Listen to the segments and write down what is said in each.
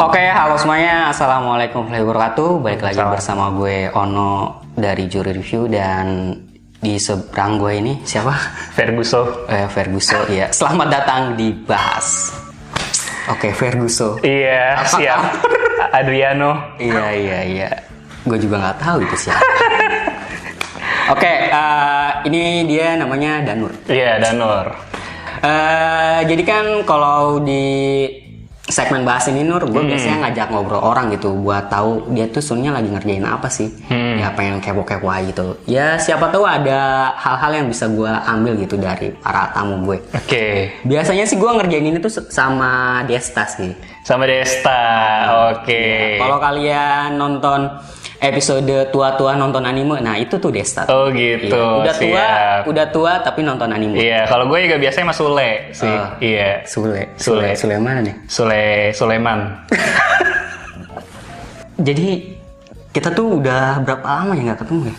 Oke, halo semuanya. Assalamualaikum warahmatullahi wabarakatuh. Balik lagi Salam. bersama gue Ono dari Juri Review dan di seberang gue ini siapa? Ferguso. Eh, Ferguso. ya. Selamat datang di Bahas. Oke, Ferguso. Iya, Apa siap. Adriano. Iya, iya, iya. Gue juga nggak tahu itu siapa. Oke, eh, ini dia namanya Danur. Iya, Danur. Eh, jadi kan kalau di segmen bahas ini Nur, gue biasanya ngajak ngobrol orang gitu buat tahu dia tuh sebenarnya lagi ngerjain apa sih. Ya pengen kepo-kepo aja gitu. Ya siapa tahu ada hal-hal yang bisa gue ambil gitu dari para tamu gue. Oke. Biasanya sih gue ngerjain ini tuh sama Desta sih. Sama Desta. Oke. Kalau kalian nonton episode tua-tua nonton anime, nah itu tuh Desta. Oh gitu. Iya. Udah tua, siap. udah tua tapi nonton anime. Iya, kalau gue juga biasanya sama Sule sih. Oh. Iya. Sule, Sule. Sule mana nih? Sule Suleman. Jadi kita tuh udah berapa lama ya nggak ketemu ya?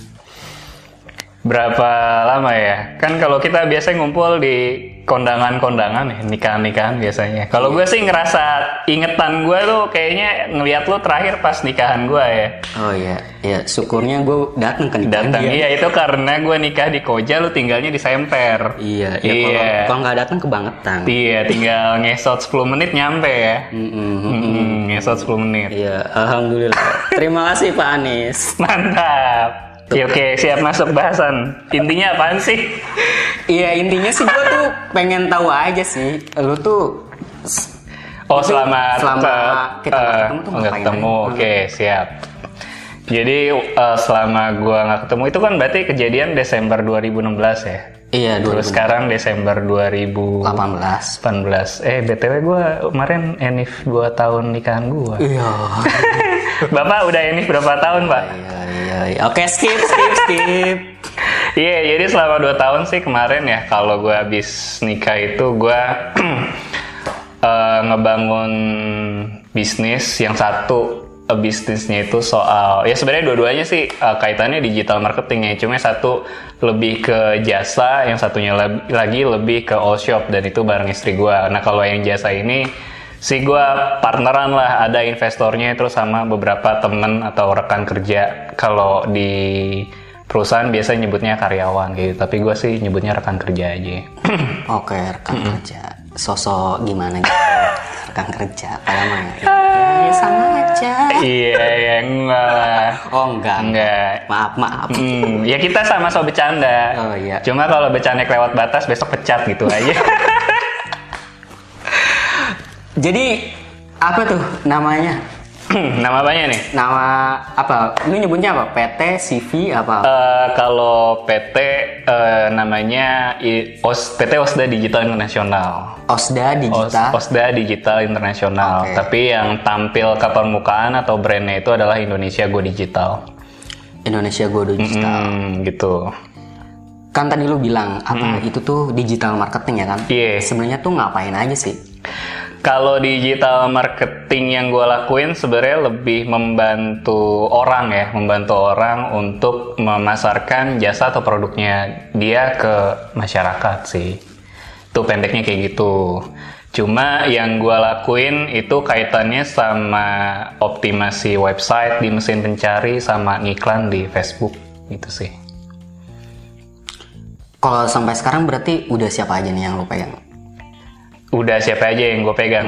Berapa lama ya? Kan kalau kita biasanya ngumpul di kondangan-kondangan ya, nikahan-nikahan biasanya. Kalau gue sih ngerasa ingetan gue tuh kayaknya ngeliat lu terakhir pas nikahan gue ya. Oh iya, ya syukurnya gue datang ke nikahan Datang iya itu karena gue nikah di Koja lu tinggalnya di Semper. Iya, ya kalau Iya. kalau nggak datang kebangetan. Iya, tinggal ngesot 10 menit nyampe ya. Mm-mm. Mm, ngesot 10 menit. Iya, alhamdulillah. Terima kasih Pak Anies. Mantap. Ya, oke, siap masuk bahasan. Intinya apaan sih? Iya intinya sih gue tuh pengen tahu aja sih, lu tuh Oh, Itu selama selama ke- kita nggak eh, ketemu tuh nggak ngapain ketemu. Oke, siap. Jadi eh, selama gua nggak ketemu itu kan berarti kejadian Desember 2016 ya. Iya Terus 2018. sekarang Desember 2018. Eh, BTW gua kemarin enif 2 tahun nikahan gua. Iya. Bapak udah enif berapa tahun, Pak? Iya iya. iya. Oke skip skip skip. Iya, jadi selama 2 tahun sih kemarin ya kalau gue habis nikah itu gue eh, ngebangun bisnis yang satu bisnisnya itu soal ya sebenarnya dua-duanya sih eh, kaitannya digital marketing ya. Cuma satu lebih ke jasa yang satunya lagi lebih ke all shop dan itu bareng istri gue nah kalau yang jasa ini sih gue partneran lah ada investornya terus sama beberapa temen atau rekan kerja. Kalau di perusahaan biasa nyebutnya karyawan gitu tapi gue sih nyebutnya rekan kerja aja. Oke rekan kerja. Sosok gimana gitu? rekan kerja. Kayak mana? Ya, ya sama aja. iya ya enggak lah Oh enggak. enggak Maaf maaf. Hmm, ya kita sama-sama bercanda Oh, iya. cuma kalau bercanda kelewat batas besok pecat gitu aja Jadi apa tuh namanya? nama apanya nih Nama apa? Lu nyebutnya apa? PT, CV apa? Eh, kalau PT eh, namanya I- OS, PT Osda Digital Internasional Osda Os- Digital. Osda Digital Internasional. Oke. Tapi yang tampil ke permukaan atau brandnya itu adalah Indonesia Go Digital. Indonesia Go Digital. Hmm, gitu. Kan tadi lu bilang apa itu tuh digital marketing ya kan? Iya. Sebenarnya tuh ngapain aja sih? Kalau digital marketing yang gue lakuin sebenarnya lebih membantu orang ya, membantu orang untuk memasarkan jasa atau produknya dia ke masyarakat sih. Itu pendeknya kayak gitu. Cuma yang gue lakuin itu kaitannya sama optimasi website di mesin pencari sama ngiklan di Facebook gitu sih. Kalau sampai sekarang berarti udah siapa aja nih yang lu pegang? Udah siapa aja yang gue pegang?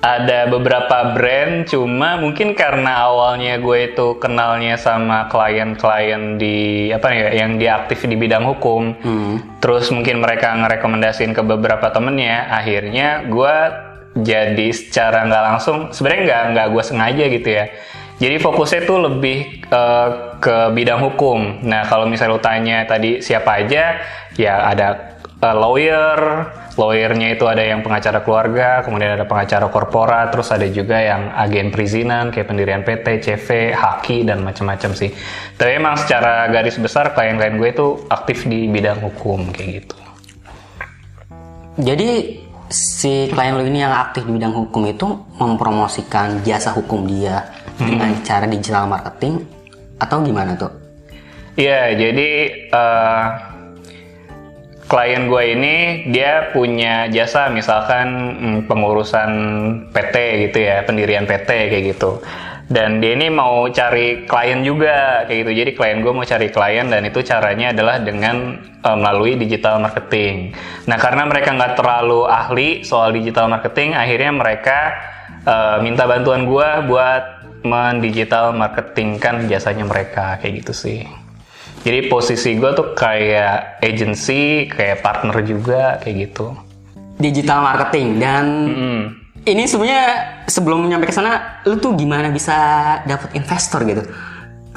Ada beberapa brand, cuma mungkin karena awalnya gue itu kenalnya sama klien-klien di apa ya, yang dia aktif di bidang hukum. Terus mungkin mereka ngerekomendasiin ke beberapa temennya, akhirnya gue jadi secara nggak langsung, sebenarnya nggak nggak gue sengaja gitu ya. Jadi fokusnya tuh lebih eh, ke bidang hukum. Nah kalau misalnya lu tanya tadi siapa aja, ya ada eh, lawyer, lawyernya itu ada yang pengacara keluarga, kemudian ada pengacara korporat, terus ada juga yang agen perizinan kayak pendirian PT, CV, haki dan macam-macam sih. Tapi emang secara garis besar klien-klien gue itu aktif di bidang hukum kayak gitu. Jadi si klien lu ini yang aktif di bidang hukum itu mempromosikan jasa hukum dia dengan cara digital marketing atau gimana tuh? Iya, jadi eh, klien gue ini dia punya jasa misalkan mm, pengurusan PT gitu ya, pendirian PT kayak gitu. Dan dia ini mau cari klien juga kayak gitu. Jadi klien gue mau cari klien dan itu caranya adalah dengan eh, melalui digital marketing. Nah karena mereka nggak terlalu ahli soal digital marketing, akhirnya mereka eh, minta bantuan gue buat mendigital marketingkan jasanya mereka kayak gitu sih. Jadi posisi gue tuh kayak agency, kayak partner juga kayak gitu. Digital marketing dan Hmm. ini sebenarnya sebelum nyampe ke sana, lu tuh gimana bisa dapet investor gitu?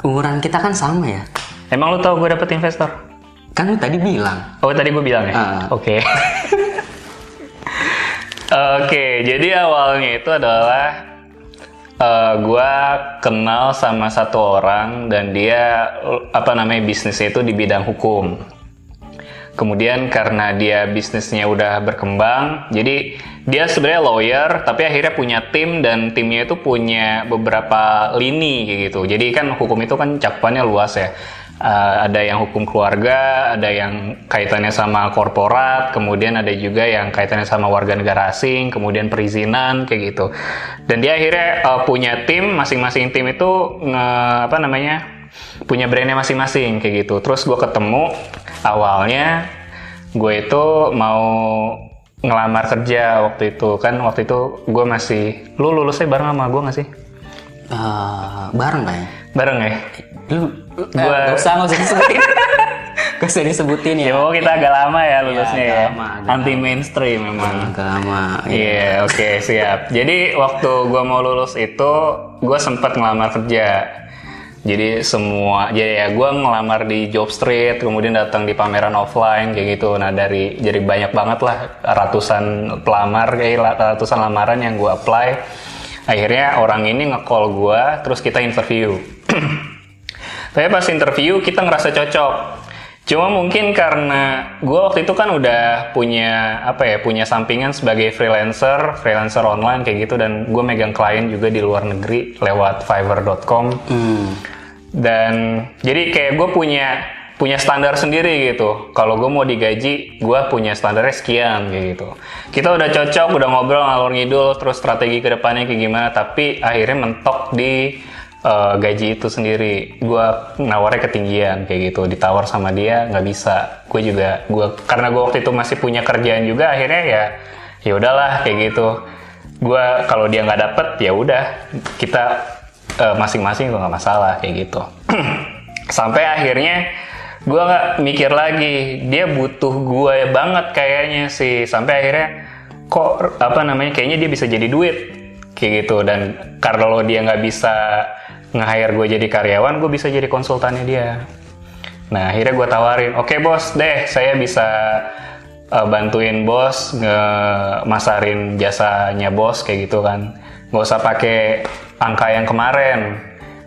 Umuran kita kan sama ya. Emang lu tau gue dapet investor? Kan lu tadi bilang. Oh tadi gue bilang ya? Ah. Oke. Oke, jadi awalnya itu adalah eh gue kenal sama satu orang dan dia apa namanya bisnisnya itu di bidang hukum. Kemudian karena dia bisnisnya udah berkembang, jadi dia sebenarnya lawyer, tapi akhirnya punya tim dan timnya itu punya beberapa lini kayak gitu. Jadi kan hukum itu kan cakupannya luas ya. Uh, ada yang hukum keluarga, ada yang kaitannya sama korporat, kemudian ada juga yang kaitannya sama warga negara asing, kemudian perizinan kayak gitu. Dan dia akhirnya uh, punya tim, masing-masing tim itu nge, apa namanya punya brandnya masing-masing kayak gitu. Terus gue ketemu awalnya gue itu mau ngelamar kerja waktu itu kan waktu itu gue masih lu lulusnya bareng sama gue gak sih Eh, bareng kayaknya. bareng ya Lu, Gua- gua gak usah, gak usah disebutin. gak usah disebutin ya. pokoknya kita agak lama ya lulusnya agak ya, lama, agak anti mainstream memang Agak lama. Iya, oke, siap. Jadi waktu gue mau lulus itu, gue sempat ngelamar kerja. Jadi semua, jadi ya gue ngelamar di Job Street, kemudian datang di pameran offline kayak gitu. Nah dari, jadi banyak banget lah ratusan pelamar, kayak ratusan lamaran yang gue apply. Akhirnya orang ini nge-call gue, terus kita interview. Tapi pas interview kita ngerasa cocok. Cuma mungkin karena gue waktu itu kan udah punya apa ya punya sampingan sebagai freelancer, freelancer online kayak gitu dan gue megang klien juga di luar negeri lewat Fiverr.com Hmm. dan jadi kayak gue punya punya standar sendiri gitu. Kalau gue mau digaji, gue punya standarnya sekian kayak gitu. Kita udah cocok, udah ngobrol ngalor ngidul, terus strategi ke depannya kayak gimana. Tapi akhirnya mentok di eh, gaji itu sendiri. Gue nawarnya ketinggian kayak gitu. Ditawar sama dia nggak bisa. Gue juga, gue karena gue waktu itu masih punya kerjaan juga. Akhirnya ya, ya udahlah kayak gitu. Gue kalau dia nggak dapet ya udah kita eh, masing-masing juga nggak masalah kayak gitu. Sampai akhirnya gue nggak mikir lagi dia butuh gue banget kayaknya sih. Sampai akhirnya kok apa namanya kayaknya dia bisa jadi duit kayak gitu dan lo dia nggak bisa nge-hire gue jadi karyawan gue bisa jadi konsultannya dia. Nah akhirnya gue tawarin oke bos deh saya bisa uh, bantuin bos nge-masarin jasanya bos kayak gitu kan. Nggak usah pakai angka yang kemarin.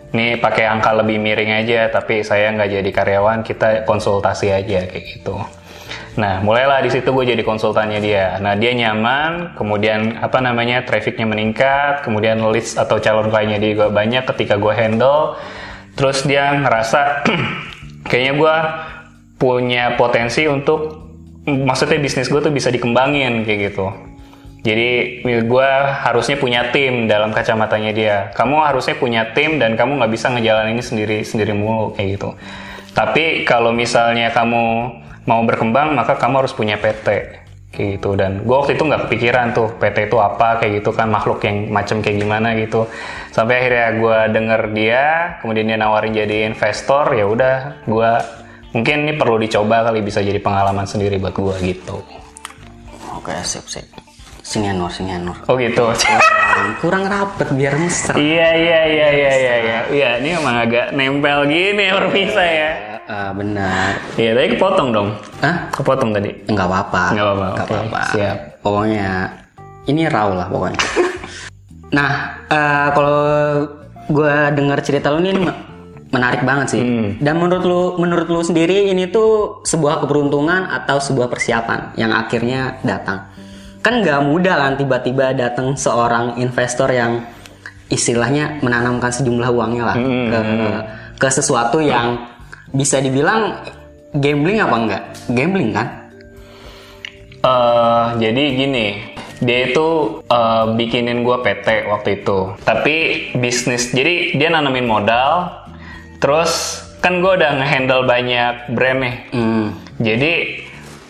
Nih pakai angka lebih miring aja tapi saya nggak jadi karyawan kita konsultasi aja kayak gitu Nah, mulailah di situ gue jadi konsultannya dia. Nah, dia nyaman, kemudian apa namanya trafficnya meningkat, kemudian leads atau calon kliennya dia juga banyak ketika gue handle. Terus dia ngerasa kayaknya gue punya potensi untuk, maksudnya bisnis gue tuh bisa dikembangin kayak gitu. Jadi gue harusnya punya tim dalam kacamatanya dia. Kamu harusnya punya tim dan kamu nggak bisa ngejalanin ini sendiri sendiri mulu kayak gitu. Tapi kalau misalnya kamu mau berkembang maka kamu harus punya PT kayak gitu. Dan gue waktu itu nggak kepikiran tuh PT itu apa kayak gitu kan makhluk yang macam kayak gimana gitu. Sampai akhirnya gue denger dia kemudian dia nawarin jadi investor ya udah gue mungkin ini perlu dicoba kali bisa jadi pengalaman sendiri buat gue gitu. Oke, sip, sip. Singanur, singanur. oh gitu. Kurang rapet biar mesra. iya iya iya iya iya iya. Iya ini emang agak nempel gini ya bisa ya Eh, benar. iya tadi kepotong dong Hah? kepotong tadi Enggak apa-apa. Nggak apa-apa, Nggak oke, apa-apa. siap. Pokoknya ini raw lah pokoknya. nah, eh, kalau gue dengar cerita lu ini me- menarik banget sih. Hmm. Dan menurut lu menurut lu sendiri ini tuh sebuah keberuntungan atau sebuah persiapan yang akhirnya datang. Kan nggak mudah kan tiba-tiba datang seorang investor yang istilahnya menanamkan sejumlah uangnya lah Hmm, ke ke sesuatu yang bisa dibilang gambling apa enggak? Gambling kan? Eh, jadi gini, dia itu eh, bikinin gue PT waktu itu. Tapi bisnis, jadi dia nanamin modal, terus kan gue udah ngehandle banyak brand nih. Hmm. Jadi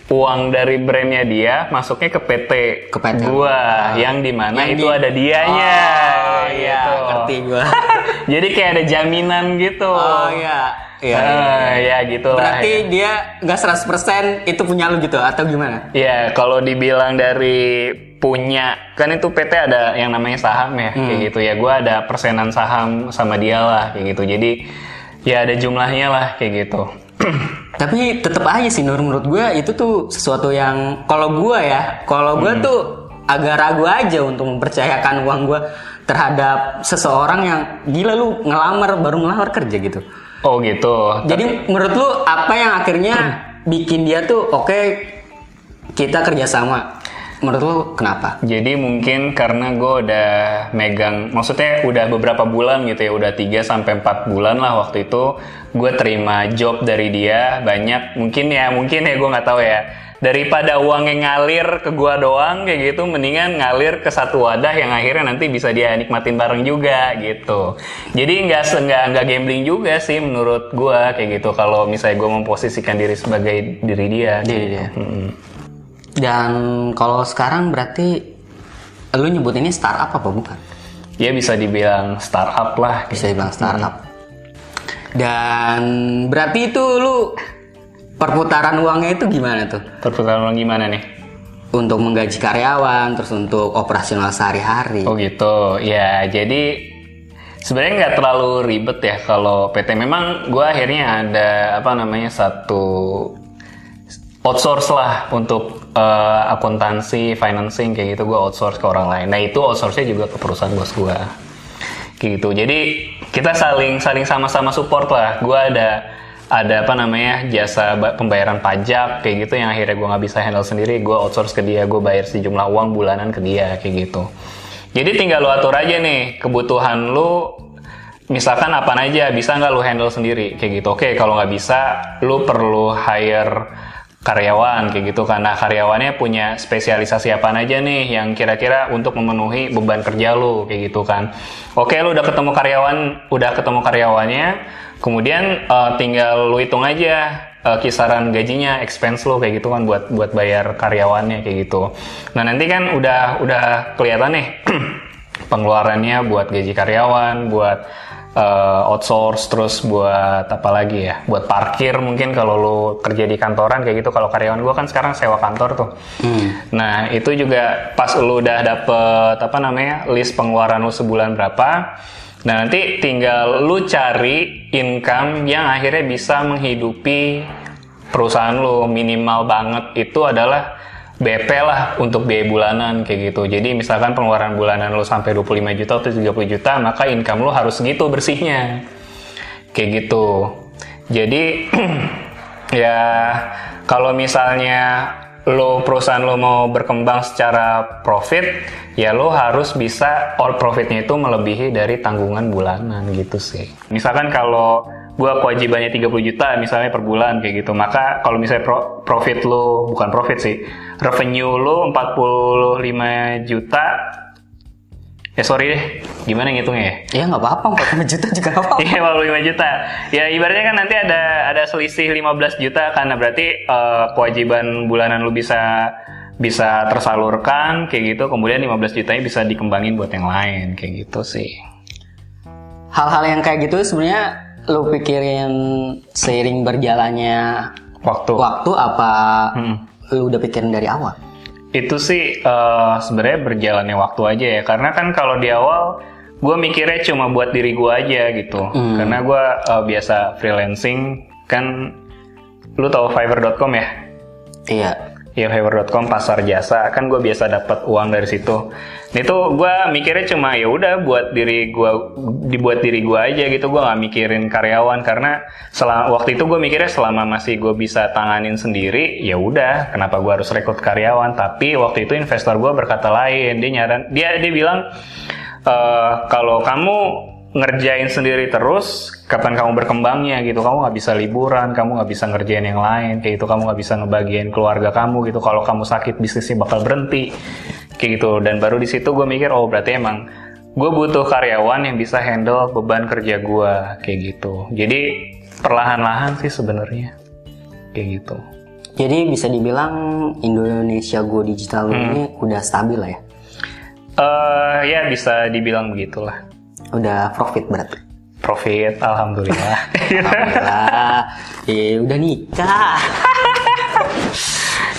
uang dari brandnya dia masuknya ke PT, Ke PT. gua, yang di mana Yang itu di- ada dianya. Oh iya, gitu. ngerti gua. jadi kayak ada jaminan gitu. Oh iya. Iya. Ah, iya. ya gitu lah. Berarti dia nggak 100% itu punya lu gitu atau gimana? Ya, kalau dibilang dari punya, kan itu PT ada yang namanya saham ya, Hmm. kayak gitu ya. Gua ada persenan saham sama dia lah, kayak gitu. Jadi ya ada jumlahnya lah, kayak gitu. Tapi tetap aja sih Nur menurut gue itu tuh sesuatu yang kalau gue ya, kalau gue Hmm. tuh agak ragu aja untuk mempercayakan uang gue terhadap seseorang yang gila lu ngelamar baru ngelamar kerja gitu. oh gitu. Jadi menurut lu apa yang akhirnya bikin dia tuh oke kita kerjasama? Menurut lu kenapa? Jadi mungkin karena gue udah megang, maksudnya udah beberapa bulan gitu ya, udah 3 sampai 4 bulan lah waktu itu gue terima job dari dia banyak, mungkin ya mungkin ya gue nggak tahu ya. Daripada uangnya ngalir ke gua doang kayak gitu, mendingan ngalir ke satu wadah yang akhirnya nanti bisa dia nikmatin bareng juga gitu. Jadi nggak nggak nggak gambling juga sih menurut gua kayak gitu. Kalau misalnya gue memposisikan diri sebagai diri dia. Diri dia. Mm-mm. Dan kalau sekarang berarti lu nyebut ini startup apa bukan? Ya bisa dibilang startup lah. gitu. bisa dibilang startup. Dan berarti itu lu perputaran uangnya itu gimana tuh? Perputaran uang gimana nih? Untuk menggaji karyawan, terus untuk operasional sehari-hari. Oh gitu, ya jadi sebenarnya nggak terlalu ribet ya kalau PT. Memang gue akhirnya ada apa namanya satu outsource lah untuk eh, akuntansi, financing kayak gitu gue outsource ke orang lain. Nah itu outsource-nya juga ke perusahaan bos gue. Gitu. Jadi kita saling saling sama-sama support lah. Gue ada ada apa namanya jasa ba- pembayaran pajak kayak gitu yang akhirnya gue nggak bisa handle sendiri. Gue outsource ke dia. Gue bayar sejumlah uang bulanan ke dia kayak gitu. Jadi tinggal lu atur aja nih kebutuhan lu misalkan apa aja bisa nggak lu handle sendiri kayak gitu oke kalau nggak bisa lu perlu hire karyawan kayak gitu karena karyawannya punya spesialisasi apa aja nih yang kira-kira untuk memenuhi beban kerja lu kayak gitu kan. Oke lu udah ketemu karyawan udah ketemu karyawannya kemudian eh, tinggal lu hitung aja eh, kisaran gajinya expense lu kayak gitu kan buat buat bayar karyawannya kayak gitu. Nah nanti kan udah udah kelihatan nih pengeluarannya buat gaji karyawan, buat eh, outsource, terus buat apa lagi ya? Buat parkir mungkin kalau lu kerja di kantoran kayak gitu. Kalau karyawan gua kan sekarang sewa kantor tuh. Hmm. Nah itu juga pas lu udah dapet apa namanya list pengeluaran lu sebulan berapa. Nah nanti tinggal lu cari income yang akhirnya bisa menghidupi perusahaan lu minimal banget itu adalah BP lah untuk biaya bulanan kayak gitu. Jadi misalkan pengeluaran bulanan lu sampai 25 juta atau 30 juta, maka income lu harus segitu bersihnya. Kayak gitu. Jadi ya kalau misalnya lo perusahaan lo mau berkembang secara profit, ya lo harus bisa all profitnya itu melebihi dari tanggungan bulanan gitu sih. Misalkan kalau gua kewajibannya 30 juta misalnya per bulan kayak gitu, maka kalau misalnya pro- profit lo bukan profit sih, revenue lo 45 juta Ya sorry deh, gimana ngitungnya ya? Ya nggak apa-apa, 45 juta juga nggak apa-apa. Iya 45 juta. Ya ibaratnya kan nanti ada ada selisih 15 juta karena berarti eh, kewajiban bulanan lu bisa bisa tersalurkan kayak gitu. Kemudian 15 jutanya bisa dikembangin buat yang lain kayak gitu sih. Hal-hal yang kayak gitu sebenarnya lu pikirin seiring berjalannya Waktu. waktu apa Hmm. lu udah pikirin dari awal? Itu sih eh, sebenarnya berjalannya waktu aja ya. Karena kan kalau di awal gue mikirnya cuma buat diri gue aja gitu. Hmm. Karena gue eh, biasa freelancing kan lu tahu fiverr.com ya? Iya. Fiverr.com pasar jasa. Kan gue biasa dapat uang dari situ. Itu gue mikirnya cuma ya udah buat diri gue dibuat diri gue aja gitu. Gue nggak mikirin karyawan. Karena selama waktu itu gue mikirnya selama masih gue bisa tanganin sendiri ya udah kenapa gue harus rekrut karyawan? Tapi waktu itu investor gue berkata lain. Dia nyaran dia dia bilang "Eh, kalau kamu ngerjain sendiri terus, kapan kamu berkembangnya gitu? Kamu nggak bisa liburan, kamu nggak bisa ngerjain yang lain, kayak gitu. Kamu nggak bisa ngebagian keluarga kamu gitu. Kalau kamu sakit, bisnisnya bakal berhenti, kayak gitu. Dan baru di situ gue mikir, oh berarti emang gue butuh karyawan yang bisa handle beban kerja gue, kayak gitu. Jadi perlahan-lahan sih sebenarnya, kayak gitu. Jadi bisa dibilang Indonesia Go Digital Hmm. ini udah stabil lah ya. eh ya bisa dibilang begitulah. Udah profit berarti. Profit, alhamdulillah. Alhamdulillah. eh, udah nikah.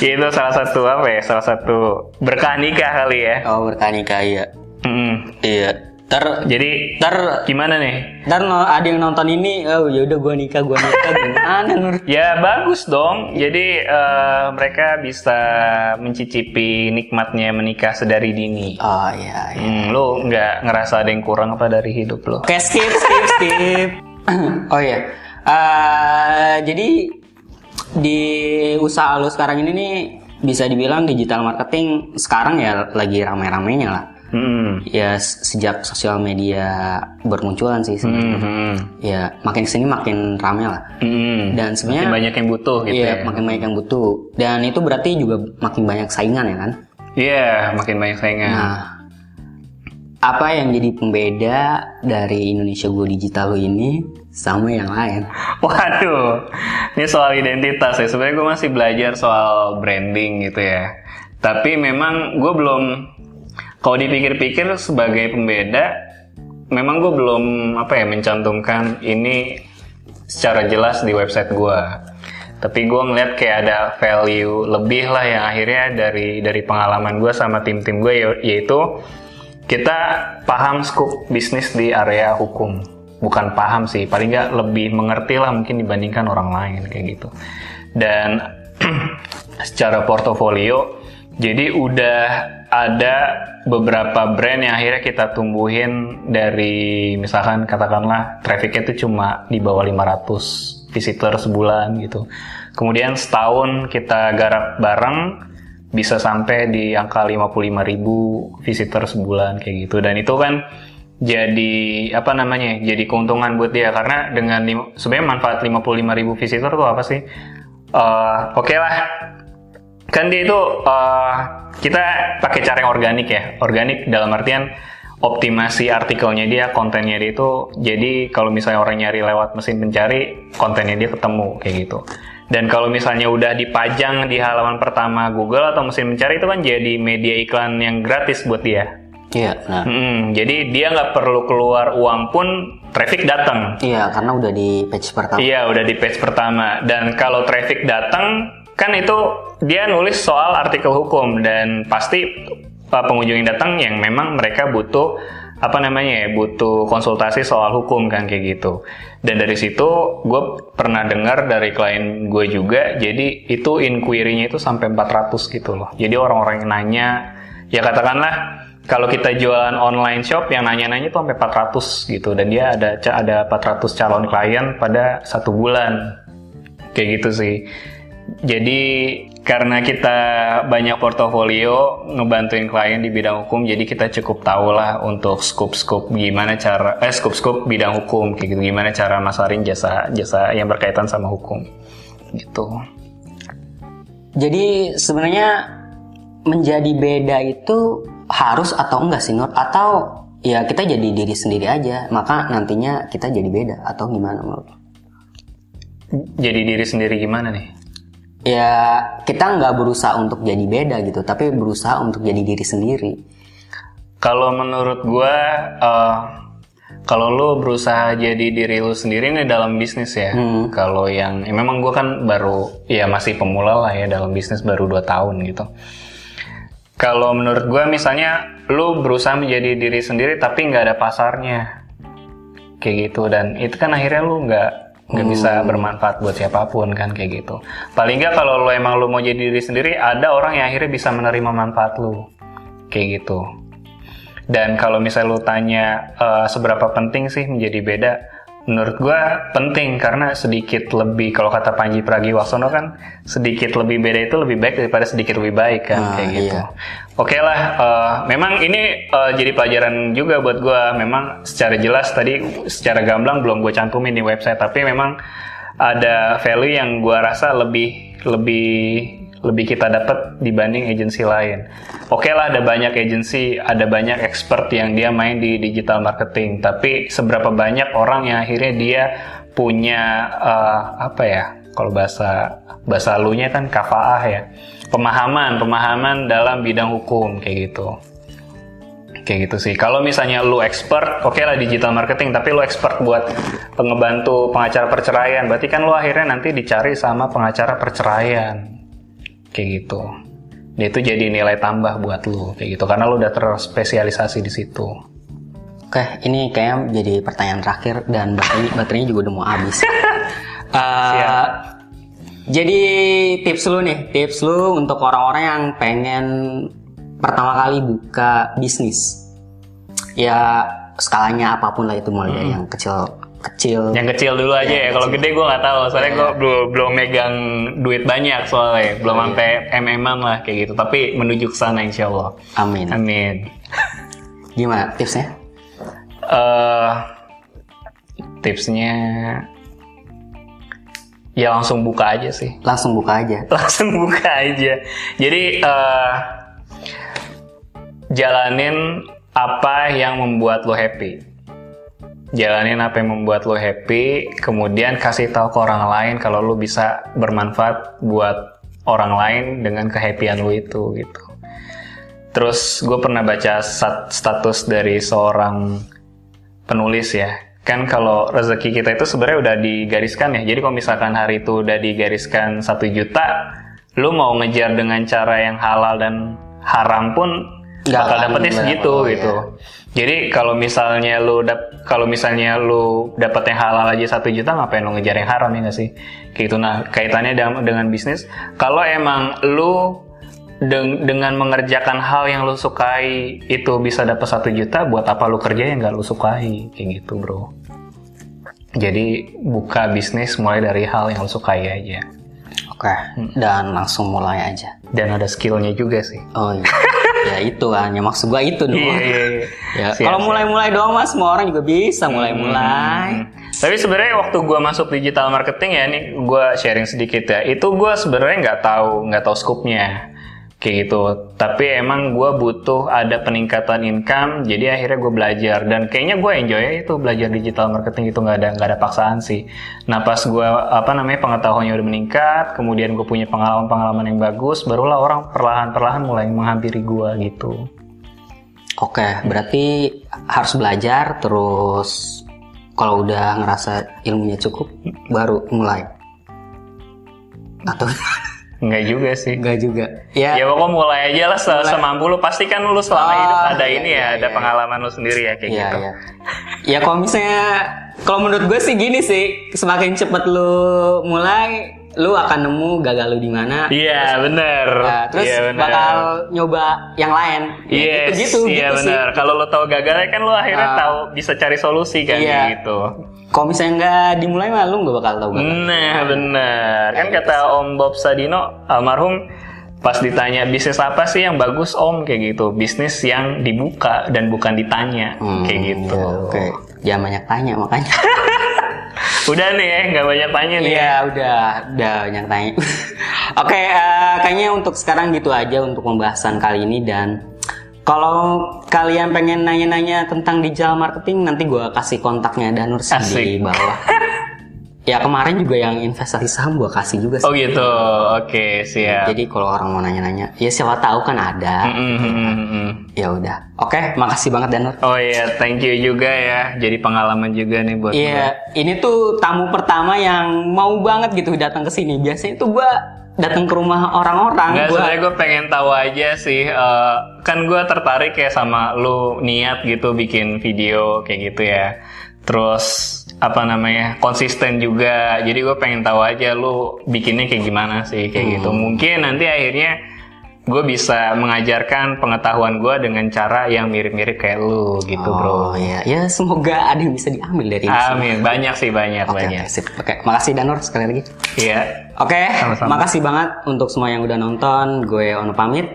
Ya, itu salah satu apa ya? Salah satu berkah nikah kali ya. Oh berkah nikah iya. Mm. Iya. Ntar, Jadi ntar, gimana nih? ntar no- ada yang nonton ini, oh ya udah gua nikah, gua nikah gimana Nur? Ya bagus dong. Jadi eh, mereka bisa mencicipi nikmatnya menikah sedari dini. Oh iya. iya. Hmm, lu nggak ngerasa ada yang kurang apa dari hidup lo? Oke skip skip skip. oh iya. Eh, jadi di usaha lu sekarang ini nih bisa dibilang digital marketing sekarang ya lagi rame-ramenya lah. Hmm. Ya sejak sosial media bermunculan sih sebenarnya. Hmm. Ya makin ke sini makin rame lah. Hmm. Dan Makin sebenarnya banyak yang butuh gitu iya, ya. makin banyak yang butuh. Dan itu berarti juga makin banyak saingan ya kan? Iya, makin banyak saingan. Nah, apa yang jadi pembeda dari Indonesia Go Digital ini sama yang lain? Waduh, ini soal identitas ya. Sebenarnya gue masih belajar soal branding gitu ya. Tapi memang gue belum, kalau dipikir-pikir sebagai pembeda, memang gue belum apa ya mencantumkan ini secara jelas di website gue. Tapi gue ngeliat kayak ada value lebih lah yang akhirnya dari dari pengalaman gue sama tim-tim gue ya- yaitu kita paham scope bisnis di area hukum bukan paham sih paling nggak lebih mengerti lah mungkin dibandingkan orang lain kayak gitu dan secara portofolio jadi udah ada beberapa brand yang akhirnya kita tumbuhin dari misalkan katakanlah trafficnya itu cuma di bawah 500 visitor sebulan gitu. Kemudian setahun kita garap bareng bisa sampai di angka 55.000 visitor sebulan kayak gitu. Dan itu kan jadi apa namanya jadi keuntungan buat dia. Karena dengan sebenarnya manfaat 55.000 visitor tuh apa sih? Eh, oke lah kan dia itu eh, kita pakai cara yang organik ya organik dalam artian optimasi artikelnya dia kontennya dia itu jadi kalau misalnya orang nyari lewat mesin pencari kontennya dia ketemu kayak gitu dan kalau misalnya udah dipajang di halaman pertama Google atau mesin pencari itu kan jadi media iklan yang gratis buat dia Iya, benar. Mm, jadi dia nggak perlu keluar uang pun traffic datang Iya, karena udah di page pertama. Iya, udah di page pertama. Dan kalau traffic datang, kan itu dia nulis soal artikel hukum dan pasti uh, pengunjung yang datang yang memang mereka butuh apa namanya ya, butuh konsultasi soal hukum kan kayak gitu. Dan dari situ gue pernah dengar dari klien gue juga, jadi itu inquiry-nya itu sampai 400 gitu loh. Jadi orang-orang yang nanya, ya katakanlah kalau kita jualan online shop yang nanya-nanya tuh sampai 400 gitu dan dia ada ada 400 calon klien pada satu bulan kayak gitu sih jadi karena kita banyak portofolio ngebantuin klien di bidang hukum jadi kita cukup tahu lah untuk scope-scope gimana cara eh scope-scope bidang hukum kayak gitu gimana cara masarin jasa jasa yang berkaitan sama hukum gitu Jadi sebenarnya menjadi beda itu harus atau enggak sih Nur? Atau ya kita jadi diri sendiri aja, maka nantinya kita jadi beda atau gimana menurut? jadi diri sendiri gimana nih Ya kita nggak berusaha untuk jadi beda gitu, tapi berusaha untuk jadi diri sendiri. Kalau menurut gua, eh, kalau lu berusaha jadi diri lu sendiri nih dalam bisnis ya. Kalau yang, ya memang gua kan baru, ya masih pemula lah ya dalam bisnis baru 2 tahun gitu. Kalau menurut gua misalnya lu berusaha menjadi diri sendiri tapi nggak ada pasarnya, kayak gitu dan itu kan akhirnya lu nggak nggak bisa bermanfaat buat siapa pun kan kayak gitu. Paling nggak kalau lu emang lu mau jadi diri sendiri, ada orang yang akhirnya bisa menerima manfaat lu, kayak gitu. Dan kalau misalnya lu tanya eh, seberapa penting sih menjadi beda, menurut gua penting karena sedikit lebih kalau kata Panji Pragiwaksono kan sedikit lebih beda itu lebih baik daripada sedikit lebih baik kan Ah, kayak gitu. iya. Oke lah, eh, memang ini eh, jadi pelajaran juga buat gua. Memang secara jelas tadi secara gamblang belum gue cantumin di website, tapi memang ada value yang gua rasa lebih lebih lebih kita dapat dibanding agensi lain. Oke lah, ada banyak agensi, ada banyak expert yang dia main di digital marketing. Tapi seberapa banyak orang yang akhirnya dia punya eh, apa ya? Kalau bahasa bahasa lunya kan kafaah ya, pemahaman pemahaman dalam bidang hukum kayak gitu. Kayak gitu sih. Kalau misalnya lu expert, oke lah digital marketing, tapi lu expert buat pengebantu pengacara perceraian, berarti kan lu akhirnya nanti dicari sama pengacara perceraian. Kayak gitu. Dan itu jadi nilai tambah buat lu kayak gitu karena lu udah terspesialisasi di situ. Oke, ini kayaknya jadi pertanyaan terakhir dan baterai baterainya juga udah mau habis. Eh, Siap. jadi tips lu nih, tips lu untuk orang-orang yang pengen pertama kali buka bisnis. Ya skalanya apa pun lah itu mulai dari yang kecil kecil. Yang kecil dulu aja ya. Kalau gede gue nggak tahu. Soalnya gue belum belum megang duit banyak soalnya. Belum sampai mm lah kayak gitu. Tapi menuju ke sana insya Allah. Amin. Amin. Gimana tipsnya? eh tipsnya ya langsung buka aja sih. Langsung buka aja. Langsung buka aja. Jadi eh jalanin apa yang membuat lo happy. Jalanin apa yang membuat lo happy, kemudian kasih tahu ke orang lain kalau lo bisa bermanfaat buat orang lain dengan kehappyan lo itu gitu. Terus gue pernah baca stat- status dari seorang penulis ya. Kan kalau rezeki kita itu sebenarnya udah digariskan ya. Jadi kalau misalkan hari itu udah digariskan satu juta, lu mau ngejar dengan cara yang halal dan haram pun Nggak bakal dapetnya segitu oh, gitu. Jadi kalau misalnya lu dap kalau misalnya lu dapat yang halal aja satu juta ngapain lu ngejar yang haram ya nggak sih? Kayak gitu. Nah kaitannya dengan, dengan bisnis, kalau emang lu deng- dengan mengerjakan hal yang lu sukai itu bisa dapat satu juta, buat apa lu kerja yang nggak lu sukai? Kayak gitu bro. Jadi buka bisnis mulai dari hal yang lu sukai aja. Oke, dan langsung mulai aja. Dan ada skillnya juga sih. Oh iya. ya itu kan, ya maksud gua itu dong. Iya, iya, iya. Ya, kalau mulai-mulai doang mas, semua orang juga bisa mulai-mulai. Hmm. Tapi sebenarnya waktu gua masuk digital marketing ya, nih gua sharing sedikit ya. Itu gua sebenarnya nggak tahu nggak tahu skupnya kayak gitu. Tapi emang gua butuh ada peningkatan income, jadi akhirnya gue belajar dan kayaknya gue enjoy ya itu belajar digital marketing itu nggak ada nggak ada paksaan sih. Nah pas gua apa namanya pengetahuannya udah meningkat, kemudian gue punya pengalaman-pengalaman yang bagus, barulah orang perlahan-perlahan mulai menghampiri gua gitu. Oke, berarti harus belajar terus kalau udah ngerasa ilmunya cukup baru mulai. Atau Enggak juga sih. enggak juga. Ya, Ya pokoknya mulai aja lah se- semampu lu. Pasti kan lu selama Oh, hidup ada iya, ini iya, ya, ada iya. pengalaman lu sendiri ya kayak Iya, gitu. iya. Ya kalau misalnya kalau menurut gue sih gini sih, semakin cepet lu mulai, lu akan nemu gagal lu di mana. Iya, bener. Ya, terus Iya, bener. bakal nyoba yang lain. Ya, Yes, gitu, gitu, iya gitu sih. bener. Kalau lu tahu gagalnya kan lu akhirnya Ah. tahu bisa cari solusi kan Iya. gitu. Kalau misalnya nggak dimulai mah lu nggak bakal tahu gagal. Nah, bener. Kan gitu kata Om Bob Sadino almarhum pas ditanya bisnis apa sih yang bagus Om kayak gitu. Bisnis yang dibuka dan bukan ditanya Hmm, kayak gitu. ya, Oke, jangan banyak tanya makanya. Udah nih ya, nggak banyak tanya nih. Iya udah udah banyak tanya. Oke eh, kayaknya untuk sekarang gitu aja untuk pembahasan kali ini dan kalau kalian pengen nanya-nanya tentang digital marketing nanti gua kasih kontaknya Danur di bawah. ya kemarin juga yang investasi saham gua kasih juga sih. Oh gitu. Oke, siap. Jadi kalau orang mau nanya-nanya, ya siapa tahu kan ada. Mm, mm, mm, mm. Ya udah. Oke, makasih banget Danur. Oh iya, thank you juga ya. Jadi pengalaman juga nih buat Iya, ini tuh tamu pertama yang mau banget gitu datang ke sini. Biasanya tuh gua datang ke rumah orang-orang. Enggak, gua- sebenarnya gue pengen tahu aja sih. eh, kan gue tertarik ya sama lu niat gitu bikin video kayak gitu ya. Terus apa namanya konsisten juga. Jadi gue pengen tahu aja lu bikinnya kayak gimana sih kayak gitu. Mungkin nanti akhirnya gue bisa mengajarkan pengetahuan gue dengan cara yang mirip-mirip kayak lu gitu bro. Oh iya, ya semoga ada yang bisa diambil dari ini. Amin, banyak sih banyak Oke, banyak. oke, sip. Oke, makasih Danur sekali lagi. Iya, Oke, Sama-sama. makasih banget untuk semua yang udah nonton. Gue Ono pamit.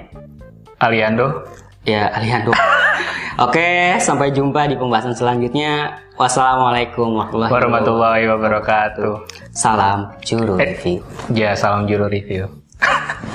Aliando. Ya, Aliando. Oke, sampai jumpa di pembahasan selanjutnya. Wassalamualaikum warahmatullahi wabarakatuh. Warahmatullahi wabarakatuh. Salam juru Eh. review. Ya, salam juru review.